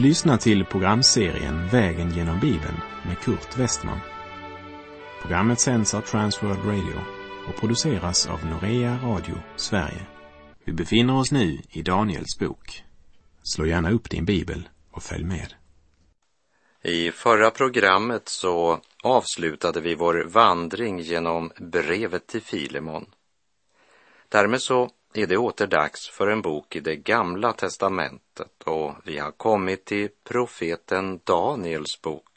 Du lyssnar till programserien Vägen genom Bibeln med Kurt Westman. Programmet sänds av Transworld Radio och produceras av Norea Radio Sverige. Vi befinner oss nu i Daniels bok. Slå gärna upp din bibel och följ med. I förra programmet så avslutade vi vår vandring genom brevet till Filemon. Därmed så är det åter dags för en bok i det gamla testamentet och vi har kommit till profeten Daniels bok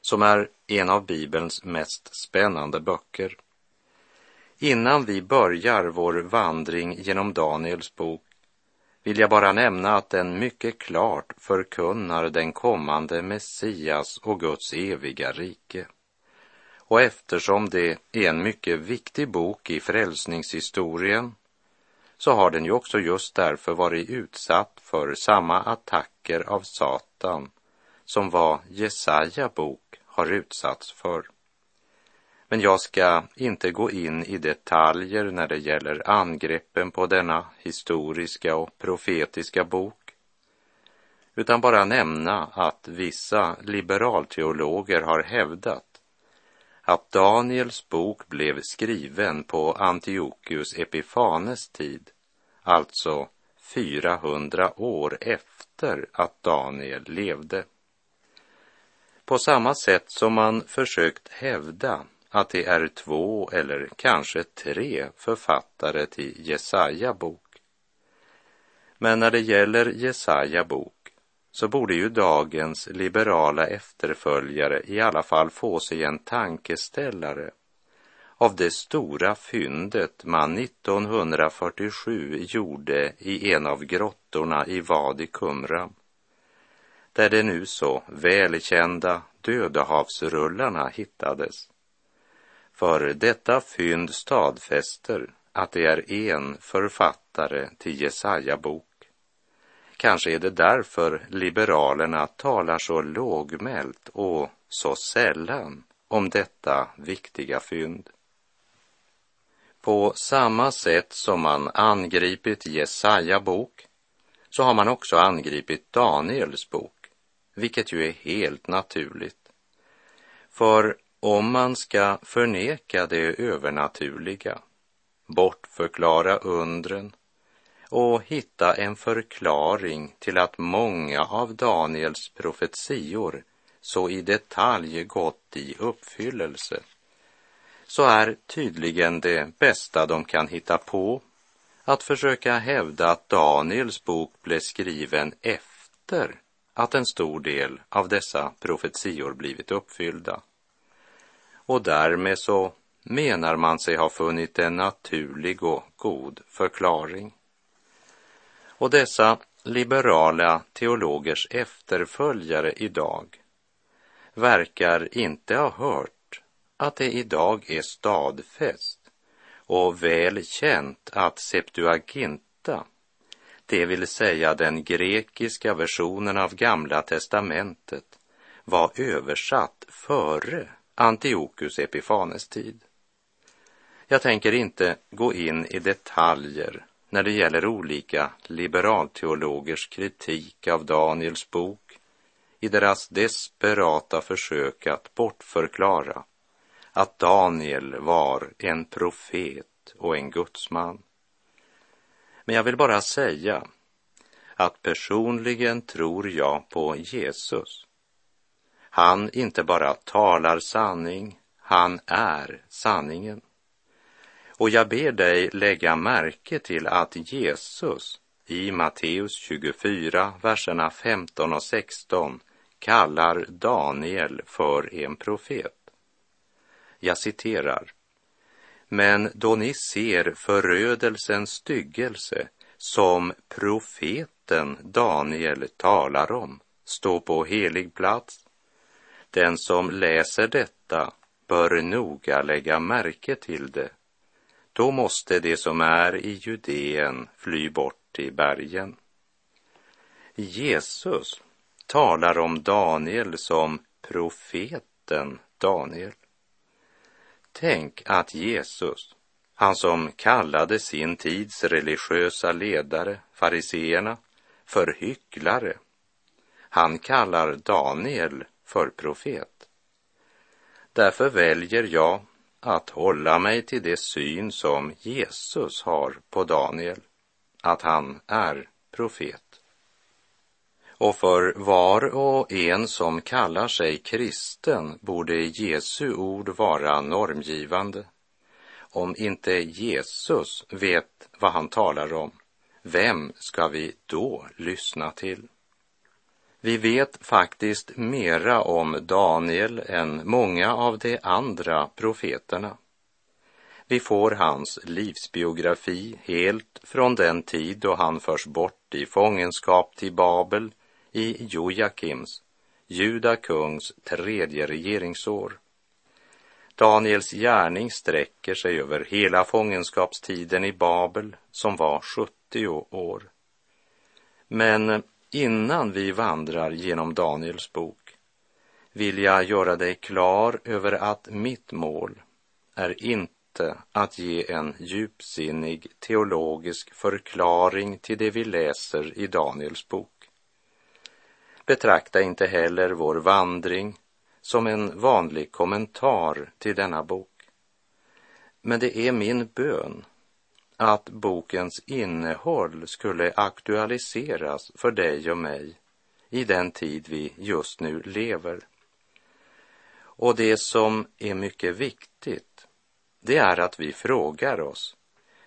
som är en av Bibelns mest spännande böcker. Innan vi börjar vår vandring genom Daniels bok vill jag bara nämna att den mycket klart förkunnar den kommande Messias och Guds eviga rike. Och eftersom det är en mycket viktig bok i frälsningshistorien så har den ju också just därför varit utsatt för samma attacker av Satan som vad Jesaja bok har utsatts för. Men jag ska inte gå in i detaljer när det gäller angreppen på denna historiska och profetiska bok, utan bara nämna att vissa liberalteologer har hävdat att Daniels bok blev skriven på Antiochus Epifanes tid, alltså 400 år efter att Daniel levde. På samma sätt som man försökt hävda att det är två eller kanske tre författare till Jesaja bok. Men när det gäller Jesaja bok så borde ju dagens liberala efterföljare i alla fall få sig en tankeställare. Av det stora fyndet man 1947 gjorde i en av grottorna i Vadi Kumra, där de nu så välkända Dödehavsrullarna hittades. För detta fynd stadfäster att det är en författare till Jesaja-boken. Kanske är det därför liberalerna talar så lågmält och så sällan om detta viktiga fynd. På samma sätt som man angripit Jesaja bok så har man också angripit Daniels bok, vilket ju är helt naturligt. För om man ska förneka det övernaturliga, bortförklara undren och hitta en förklaring till att många av Daniels profetior så i detalj gått i uppfyllelse, så är tydligen det bästa de kan hitta på att försöka hävda att Daniels bok blev skriven efter att en stor del av dessa profetior blivit uppfyllda. Och därmed så menar man sig ha funnit en naturlig och god förklaring. Och dessa liberala teologers efterföljare idag verkar inte ha hört att det idag är stadfäst och väl känt att Septuaginta, det vill säga den grekiska versionen av Gamla testamentet, var översatt före Antiochus Epifanes tid. Jag tänker inte gå in i detaljer när det gäller olika liberalteologers kritik av Daniels bok i deras desperata försök att bortförklara att Daniel var en profet och en gudsman. Men jag vill bara säga att personligen tror jag på Jesus. Han inte bara talar sanning, han är sanningen. Och jag ber dig lägga märke till att Jesus i Matteus 24, verserna 15 och 16 kallar Daniel för en profet. Jag citerar. Men då ni ser förödelsens styggelse som profeten Daniel talar om, stå på helig plats. Den som läser detta bör noga lägga märke till det då måste det som är i Judeen fly bort till bergen. Jesus talar om Daniel som profeten Daniel. Tänk att Jesus, han som kallade sin tids religiösa ledare, fariseerna, för hycklare, Han kallar Daniel för profet. Därför väljer jag att hålla mig till det syn som Jesus har på Daniel, att han är profet. Och för var och en som kallar sig kristen borde Jesu ord vara normgivande. Om inte Jesus vet vad han talar om, vem ska vi då lyssna till? Vi vet faktiskt mera om Daniel än många av de andra profeterna. Vi får hans livsbiografi helt från den tid då han förs bort i fångenskap till Babel i Jojakims, Juda kungs tredje regeringsår. Daniels gärning sträcker sig över hela fångenskapstiden i Babel som var 70 år. Men innan vi vandrar genom Daniels bok vill jag göra dig klar över att mitt mål är inte att ge en djupsinnig teologisk förklaring till det vi läser i Daniels bok. Betrakta inte heller vår vandring som en vanlig kommentar till denna bok. Men det är min bön att bokens innehåll skulle aktualiseras för dig och mig i den tid vi just nu lever. Och det som är mycket viktigt, det är att vi frågar oss,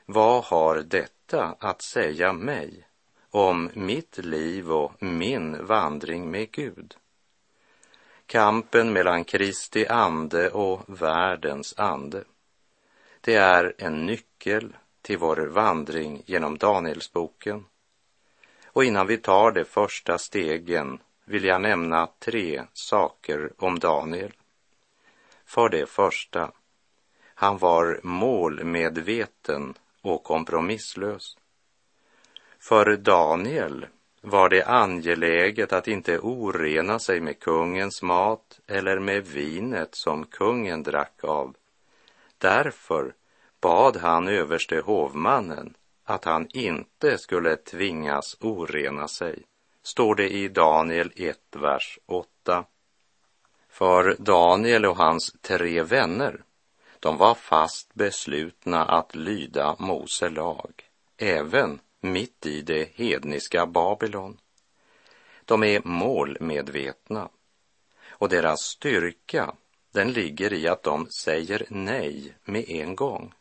vad har detta att säga mig om mitt liv och min vandring med Gud? Kampen mellan Kristi ande och världens ande. Det är en nyckel till vår vandring genom Danielsboken. Och innan vi tar de första stegen vill jag nämna tre saker om Daniel. För det första, han var målmedveten och kompromisslös. För Daniel var det angeläget att inte orena sig med kungens mat eller med vinet som kungen drack av. Därför bad han överste hovmannen att han inte skulle tvingas orena sig, står det i Daniel 1, vers 8. För Daniel och hans tre vänner, de var fast beslutna att lyda Mose lag, även mitt i det hedniska Babylon. De är målmedvetna och deras styrka, den ligger i att de säger nej med en gång.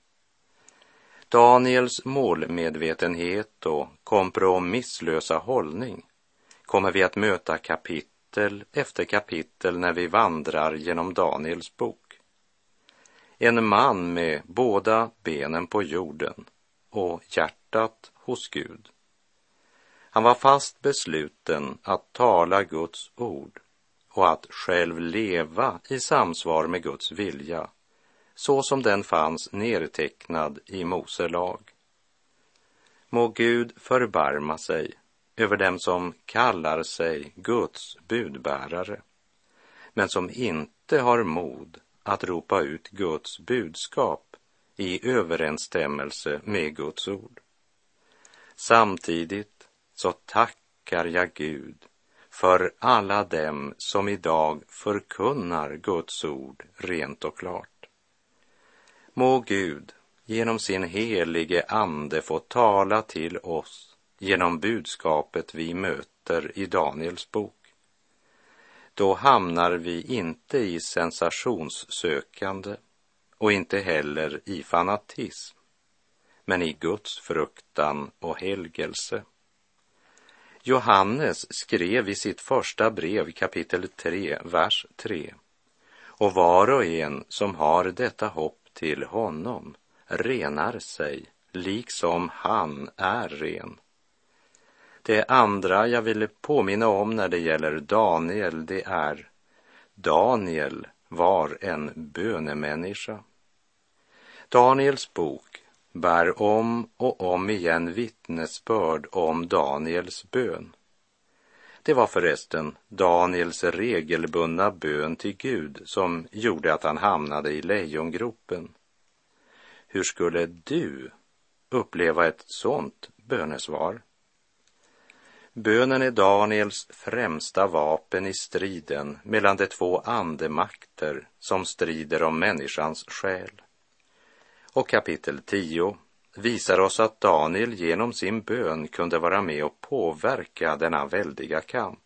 Daniels målmedvetenhet och kompromisslösa hållning kommer vi att möta kapitel efter kapitel när vi vandrar genom Daniels bok. En man med båda benen på jorden och hjärtat hos Gud. Han var fast besluten att tala Guds ord och att själv leva i samsvar med Guds vilja så som den fanns nedtecknad i Mose lag. Må Gud förbarma sig över dem som kallar sig Guds budbärare, men som inte har mod att ropa ut Guds budskap i överensstämmelse med Guds ord. Samtidigt så tackar jag Gud för alla dem som idag förkunnar Guds ord rent och klart. Må Gud genom sin helige ande få tala till oss genom budskapet vi möter i Daniels bok. Då hamnar vi inte i sensationssökande och inte heller i fanatism, men i Guds fruktan och helgelse. Johannes skrev i sitt första brev kapitel 3, vers 3. Och var och en som har detta hopp till honom renar sig liksom han är ren. Det andra jag ville påminna om när det gäller Daniel, det är Daniel var en bönemänniska. Daniels bok bär om och om igen vittnesbörd om Daniels bön. Det var förresten Daniels regelbundna bön till Gud som gjorde att han hamnade i lejongropen. Hur skulle du uppleva ett sådant bönesvar? Bönen är Daniels främsta vapen i striden mellan de två andemakter som strider om människans själ. Och kapitel 10 visar oss att Daniel genom sin bön kunde vara med och påverka denna väldiga kamp.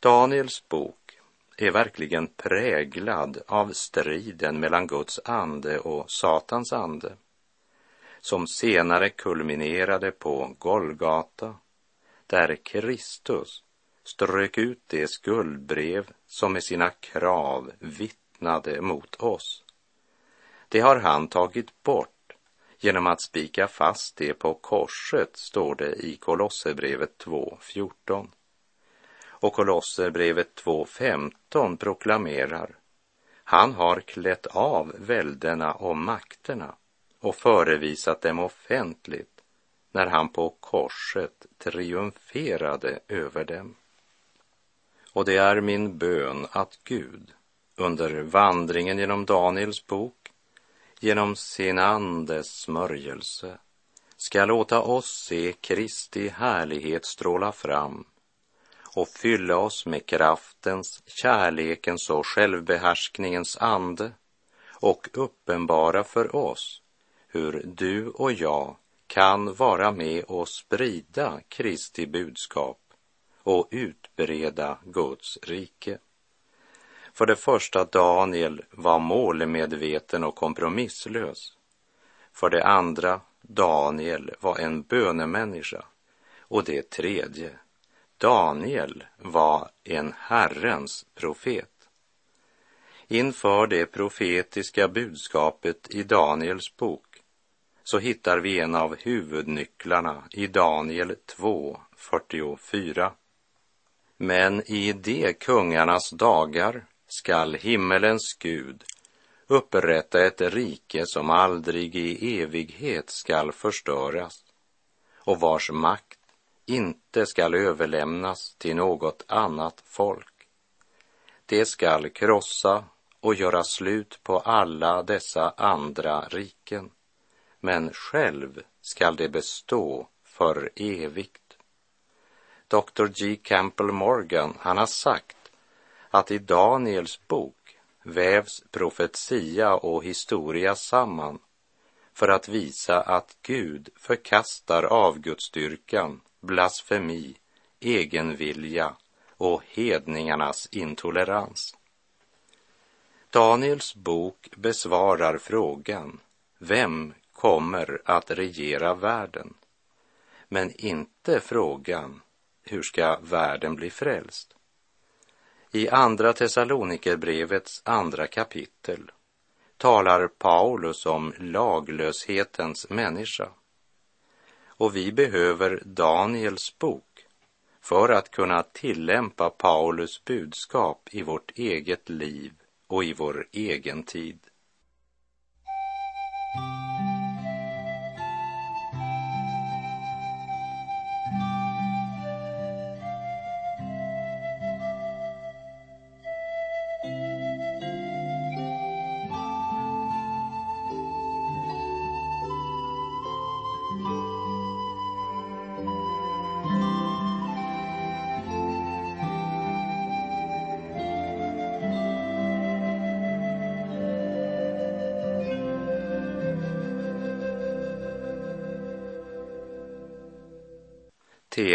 Daniels bok är verkligen präglad av striden mellan Guds ande och Satans ande, som senare kulminerade på Golgata, där Kristus strök ut det skuldbrev som med sina krav vittnade mot oss. Det har han tagit bort genom att spika fast det på korset, står det i Kolosserbrevet 2.14. Och Kolosserbrevet 2.15 proklamerar han har klätt av väldena och makterna och förevisat dem offentligt när han på korset triumferade över dem. Och det är min bön att Gud under vandringen genom Daniels bok genom sin andes smörjelse ska låta oss se Kristi härlighet stråla fram och fylla oss med kraftens, kärlekens och självbehärskningens ande och uppenbara för oss hur du och jag kan vara med och sprida Kristi budskap och utbreda Guds rike. För det första, Daniel var målmedveten och kompromisslös. För det andra, Daniel var en bönemänniska. Och det tredje, Daniel var en Herrens profet. Inför det profetiska budskapet i Daniels bok så hittar vi en av huvudnycklarna i Daniel 2, 44. Men i de kungarnas dagar skall himmelens Gud upprätta ett rike som aldrig i evighet skall förstöras och vars makt inte skall överlämnas till något annat folk. Det skall krossa och göra slut på alla dessa andra riken, men själv skall det bestå för evigt. Dr. G. Campbell Morgan, han har sagt att i Daniels bok vävs profetia och historia samman för att visa att Gud förkastar avgudsdyrkan, blasfemi, egenvilja och hedningarnas intolerans. Daniels bok besvarar frågan Vem kommer att regera världen? Men inte frågan Hur ska världen bli frälst? I Andra Thessalonikerbrevets andra kapitel talar Paulus om laglöshetens människa. Och vi behöver Daniels bok för att kunna tillämpa Paulus budskap i vårt eget liv och i vår egen tid.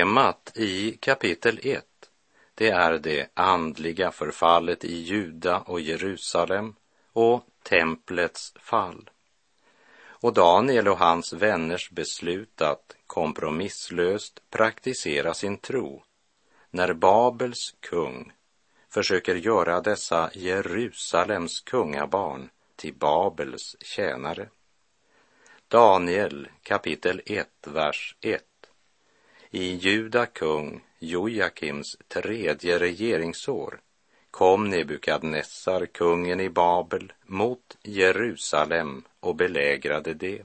Temat i kapitel 1, det är det andliga förfallet i Juda och Jerusalem och templets fall. Och Daniel och hans vänners beslut att kompromisslöst praktisera sin tro när Babels kung försöker göra dessa Jerusalems kungabarn till Babels tjänare. Daniel kapitel 1, vers 1 i Juda kung Jojakims tredje regeringsår kom Nebukadnessar, kungen i Babel, mot Jerusalem och belägrade det.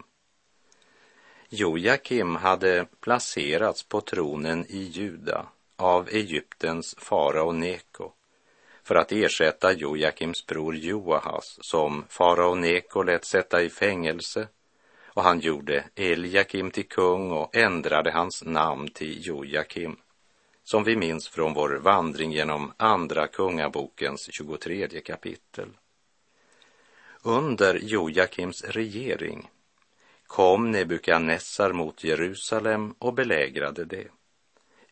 Jojakim hade placerats på tronen i Juda av Egyptens farao Neko för att ersätta Jojakims bror Joahas som farao Neko lät sätta i fängelse och han gjorde Eliakim till kung och ändrade hans namn till Jojakim, som vi minns från vår vandring genom Andra Kungabokens 23 kapitel. Under Jojakims regering kom Nebukadnessar mot Jerusalem och belägrade det,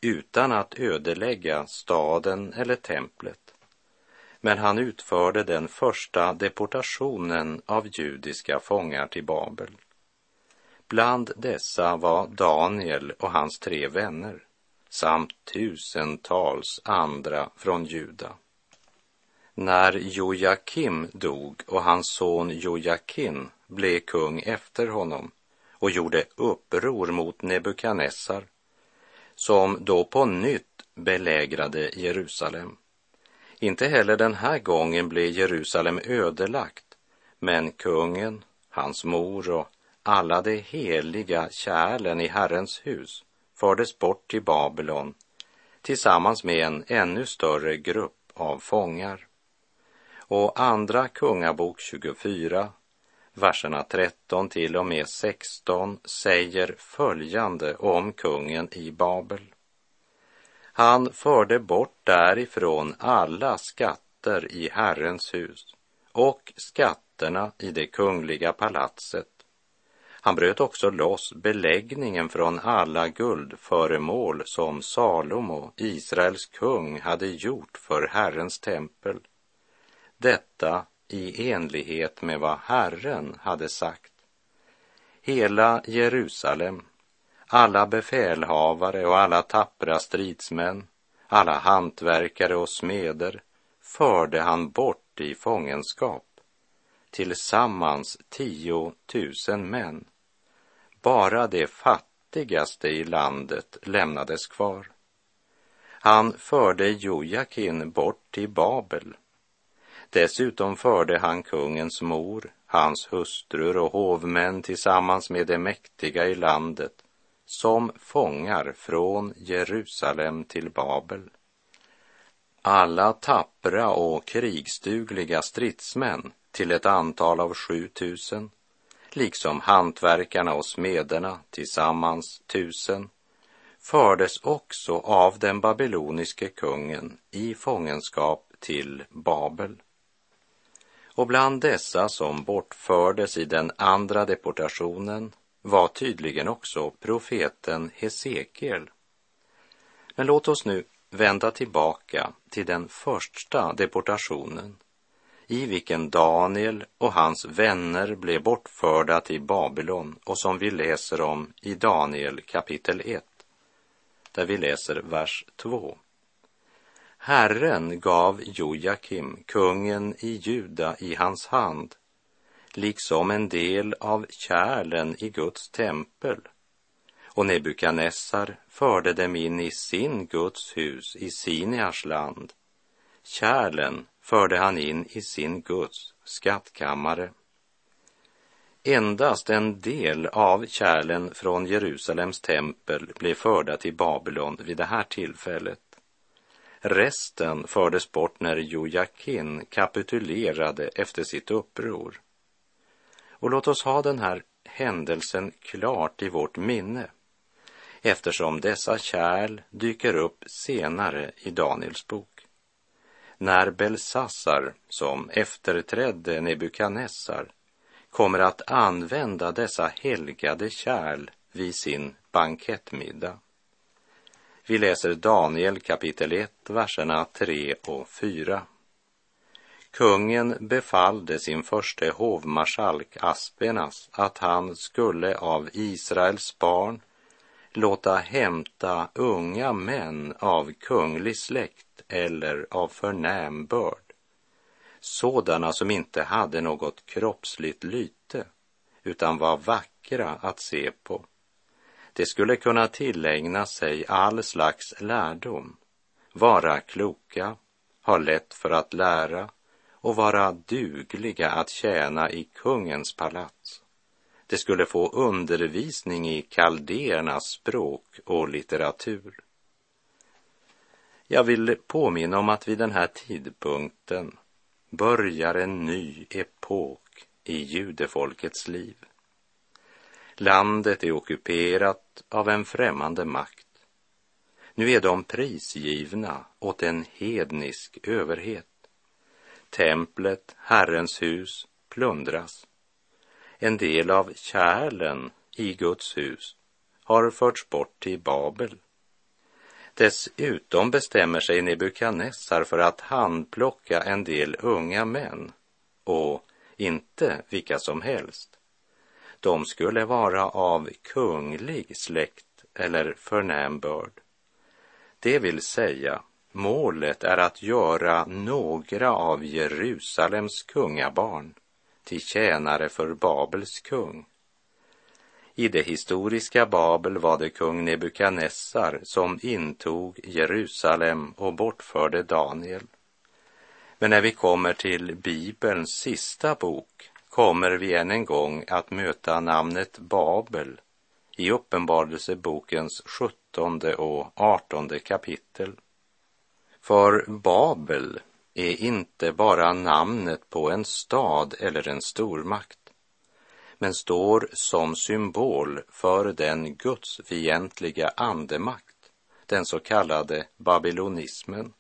utan att ödelägga staden eller templet. Men han utförde den första deportationen av judiska fångar till Babel. Bland dessa var Daniel och hans tre vänner samt tusentals andra från Juda. När Jojakim dog och hans son Jojakin blev kung efter honom och gjorde uppror mot Nebukadnessar, som då på nytt belägrade Jerusalem. Inte heller den här gången blev Jerusalem ödelagt, men kungen, hans mor och alla de heliga kärlen i Herrens hus fördes bort till Babylon tillsammans med en ännu större grupp av fångar. Och Andra Kungabok 24, verserna 13 till och med 16 säger följande om kungen i Babel. Han förde bort därifrån alla skatter i Herrens hus och skatterna i det kungliga palatset han bröt också loss beläggningen från alla guldföremål som Salomo, Israels kung, hade gjort för Herrens tempel. Detta i enlighet med vad Herren hade sagt. Hela Jerusalem, alla befälhavare och alla tappra stridsmän, alla hantverkare och smeder förde han bort i fångenskap, tillsammans tio tusen män bara de fattigaste i landet lämnades kvar. Han förde Jojakin bort till Babel. Dessutom förde han kungens mor, hans hustrur och hovmän tillsammans med de mäktiga i landet som fångar från Jerusalem till Babel. Alla tappra och krigsdugliga stridsmän till ett antal av 7000 liksom hantverkarna och smederna, tillsammans tusen, fördes också av den babyloniske kungen i fångenskap till Babel. Och bland dessa som bortfördes i den andra deportationen var tydligen också profeten Hesekiel. Men låt oss nu vända tillbaka till den första deportationen i vilken Daniel och hans vänner blev bortförda till Babylon och som vi läser om i Daniel kapitel 1, där vi läser vers 2. Herren gav Jojakim, kungen i Juda, i hans hand, liksom en del av kärlen i Guds tempel. Och Nebukadnessar förde dem in i sin Guds hus i Sinias land. Kärlen förde han in i sin Guds skattkammare. Endast en del av kärlen från Jerusalems tempel blev förda till Babylon vid det här tillfället. Resten fördes bort när Jojakin kapitulerade efter sitt uppror. Och låt oss ha den här händelsen klart i vårt minne eftersom dessa kärl dyker upp senare i Daniels bok när Belsassar, som efterträdde Nebukadnessar, kommer att använda dessa helgade kärl vid sin bankettmiddag. Vi läser Daniel kapitel 1, verserna 3 och 4. Kungen befallde sin förste hovmarskalk Aspenas att han skulle av Israels barn låta hämta unga män av kunglig släkt eller av förnäm börd, sådana som inte hade något kroppsligt lyte utan var vackra att se på. De skulle kunna tillägna sig all slags lärdom, vara kloka, ha lätt för att lära och vara dugliga att tjäna i kungens palats. De skulle få undervisning i kaldéernas språk och litteratur. Jag vill påminna om att vid den här tidpunkten börjar en ny epok i judefolkets liv. Landet är ockuperat av en främmande makt. Nu är de prisgivna åt en hednisk överhet. Templet, Herrens hus, plundras. En del av kärlen i Guds hus har förts bort till Babel. Dessutom bestämmer sig Nebukadnessar för att handplocka en del unga män och inte vilka som helst. De skulle vara av kunglig släkt eller förnäm börd. Det vill säga, målet är att göra några av Jerusalems kungabarn till tjänare för Babels kung. I det historiska Babel var det kung Nebukadnessar som intog Jerusalem och bortförde Daniel. Men när vi kommer till Bibelns sista bok kommer vi än en gång att möta namnet Babel i Uppenbarelsebokens sjuttonde och artonde kapitel. För Babel är inte bara namnet på en stad eller en stormakt, men står som symbol för den gudsfientliga andemakt, den så kallade babylonismen.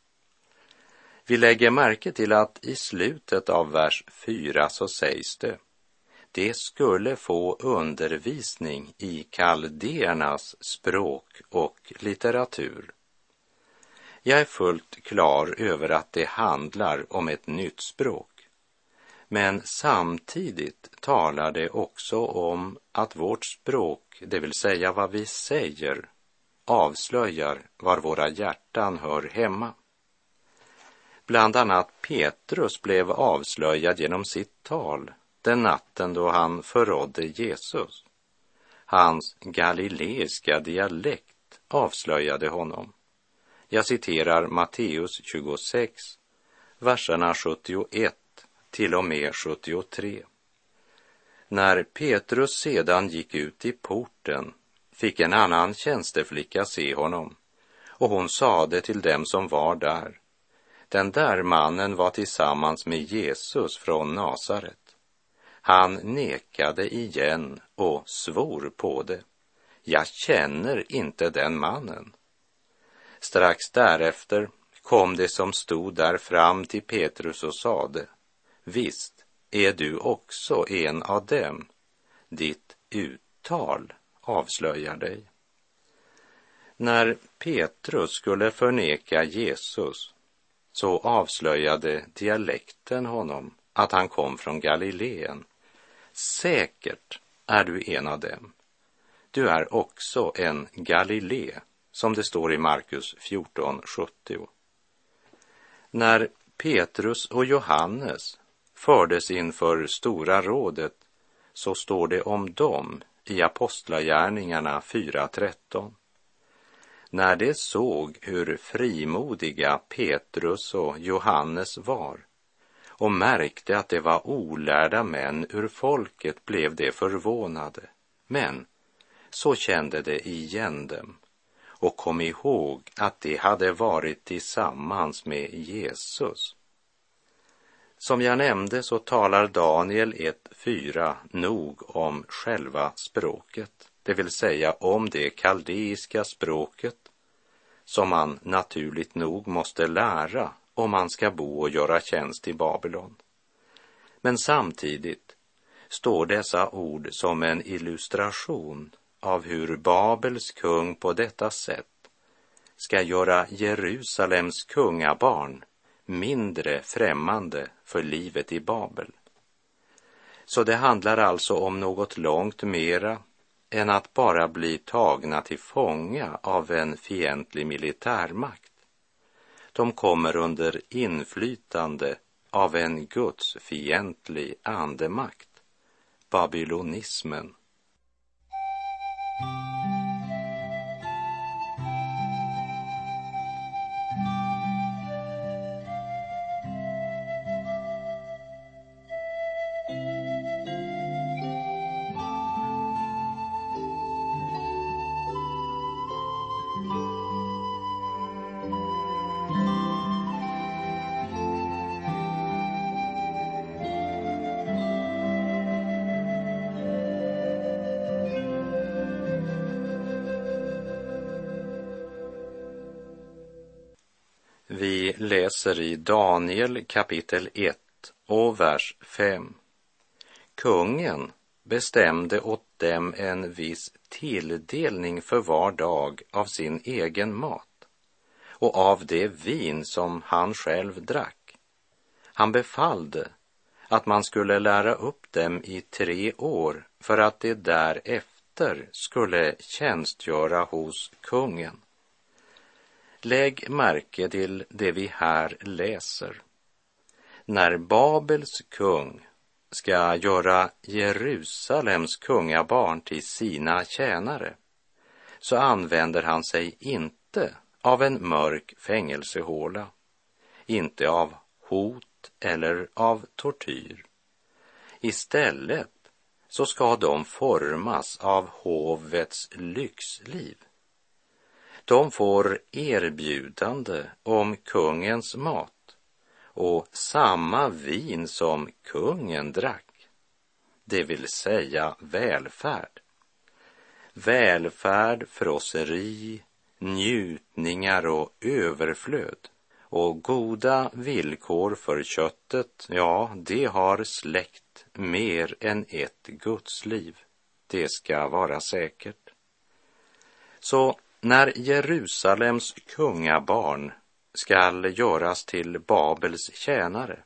Vi lägger märke till att i slutet av vers 4 så sägs det det skulle få undervisning i kaldéernas språk och litteratur. Jag är fullt klar över att det handlar om ett nytt språk. Men samtidigt talar det också om att vårt språk, det vill säga vad vi säger, avslöjar var våra hjärtan hör hemma. Bland annat Petrus blev avslöjad genom sitt tal den natten då han förrådde Jesus. Hans galileiska dialekt avslöjade honom. Jag citerar Matteus 26, verserna 71 till och med 73. När Petrus sedan gick ut i porten fick en annan tjänsteflicka se honom och hon sade till dem som var där den där mannen var tillsammans med Jesus från Nasaret. Han nekade igen och svor på det. Jag känner inte den mannen. Strax därefter kom det som stod där fram till Petrus och sade, visst är du också en av dem. Ditt uttal avslöjar dig. När Petrus skulle förneka Jesus så avslöjade dialekten honom att han kom från Galileen. Säkert är du en av dem. Du är också en Galilé, som det står i Markus 14.70. När Petrus och Johannes fördes inför Stora rådet så står det om dem i Apostlagärningarna 4.13. När de såg hur frimodiga Petrus och Johannes var och märkte att det var olärda män ur folket blev de förvånade. Men så kände de igen dem och kom ihåg att de hade varit tillsammans med Jesus. Som jag nämnde så talar Daniel 1.4 nog om själva språket det vill säga om det kaldeiska språket som man naturligt nog måste lära om man ska bo och göra tjänst i Babylon. Men samtidigt står dessa ord som en illustration av hur Babels kung på detta sätt ska göra Jerusalems kungabarn mindre främmande för livet i Babel. Så det handlar alltså om något långt mera än att bara bli tagna till fånga av en fientlig militärmakt. De kommer under inflytande av en gudsfientlig andemakt, babylonismen. Läser i Daniel kapitel 1 och vers 5. Kungen bestämde åt dem en viss tilldelning för var dag av sin egen mat och av det vin som han själv drack. Han befallde att man skulle lära upp dem i tre år för att de därefter skulle tjänstgöra hos kungen. Lägg märke till det vi här läser. När Babels kung ska göra Jerusalems kungabarn till sina tjänare så använder han sig inte av en mörk fängelsehåla, inte av hot eller av tortyr. Istället så ska de formas av hovets lyxliv. De får erbjudande om kungens mat och samma vin som kungen drack, det vill säga välfärd. Välfärd, frosseri, njutningar och överflöd och goda villkor för köttet, ja, det har släckt mer än ett gudsliv. Det ska vara säkert. Så när Jerusalems kungabarn skall göras till Babels tjänare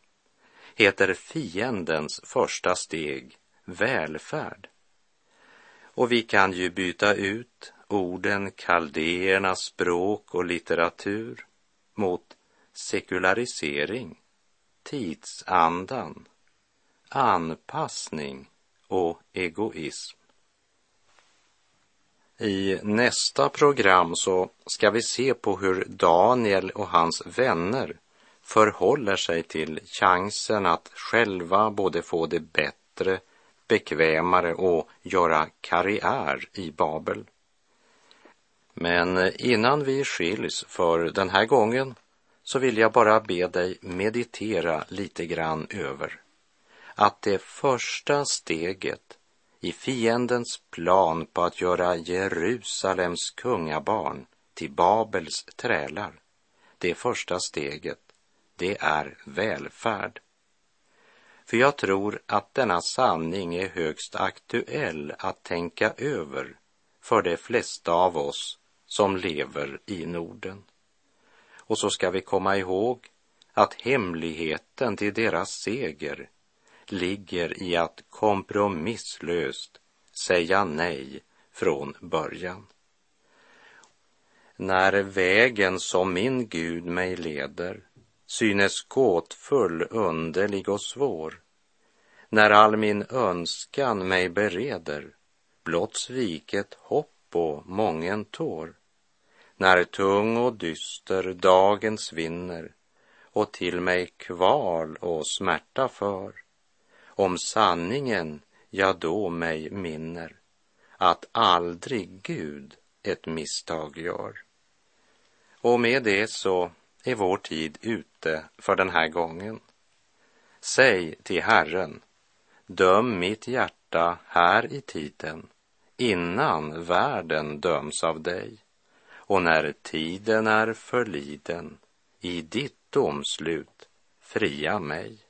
heter fiendens första steg välfärd. Och vi kan ju byta ut orden kaldéernas språk och litteratur mot sekularisering, tidsandan, anpassning och egoism. I nästa program så ska vi se på hur Daniel och hans vänner förhåller sig till chansen att själva både få det bättre, bekvämare och göra karriär i Babel. Men innan vi skiljs för den här gången så vill jag bara be dig meditera lite grann över att det första steget i fiendens plan på att göra Jerusalems kungabarn till Babels trälar. Det första steget, det är välfärd. För jag tror att denna sanning är högst aktuell att tänka över för de flesta av oss som lever i Norden. Och så ska vi komma ihåg att hemligheten till deras seger ligger i att kompromisslöst säga nej från början. När vägen som min Gud mig leder synes gåtfull, underlig och svår, när all min önskan mig bereder blott sviket hopp och mången tår, när tung och dyster dagen svinner och till mig kval och smärta för, om sanningen jag då mig minner att aldrig Gud ett misstag gör. Och med det så är vår tid ute för den här gången. Säg till Herren, döm mitt hjärta här i tiden innan världen döms av dig och när tiden är förliden i ditt domslut fria mig.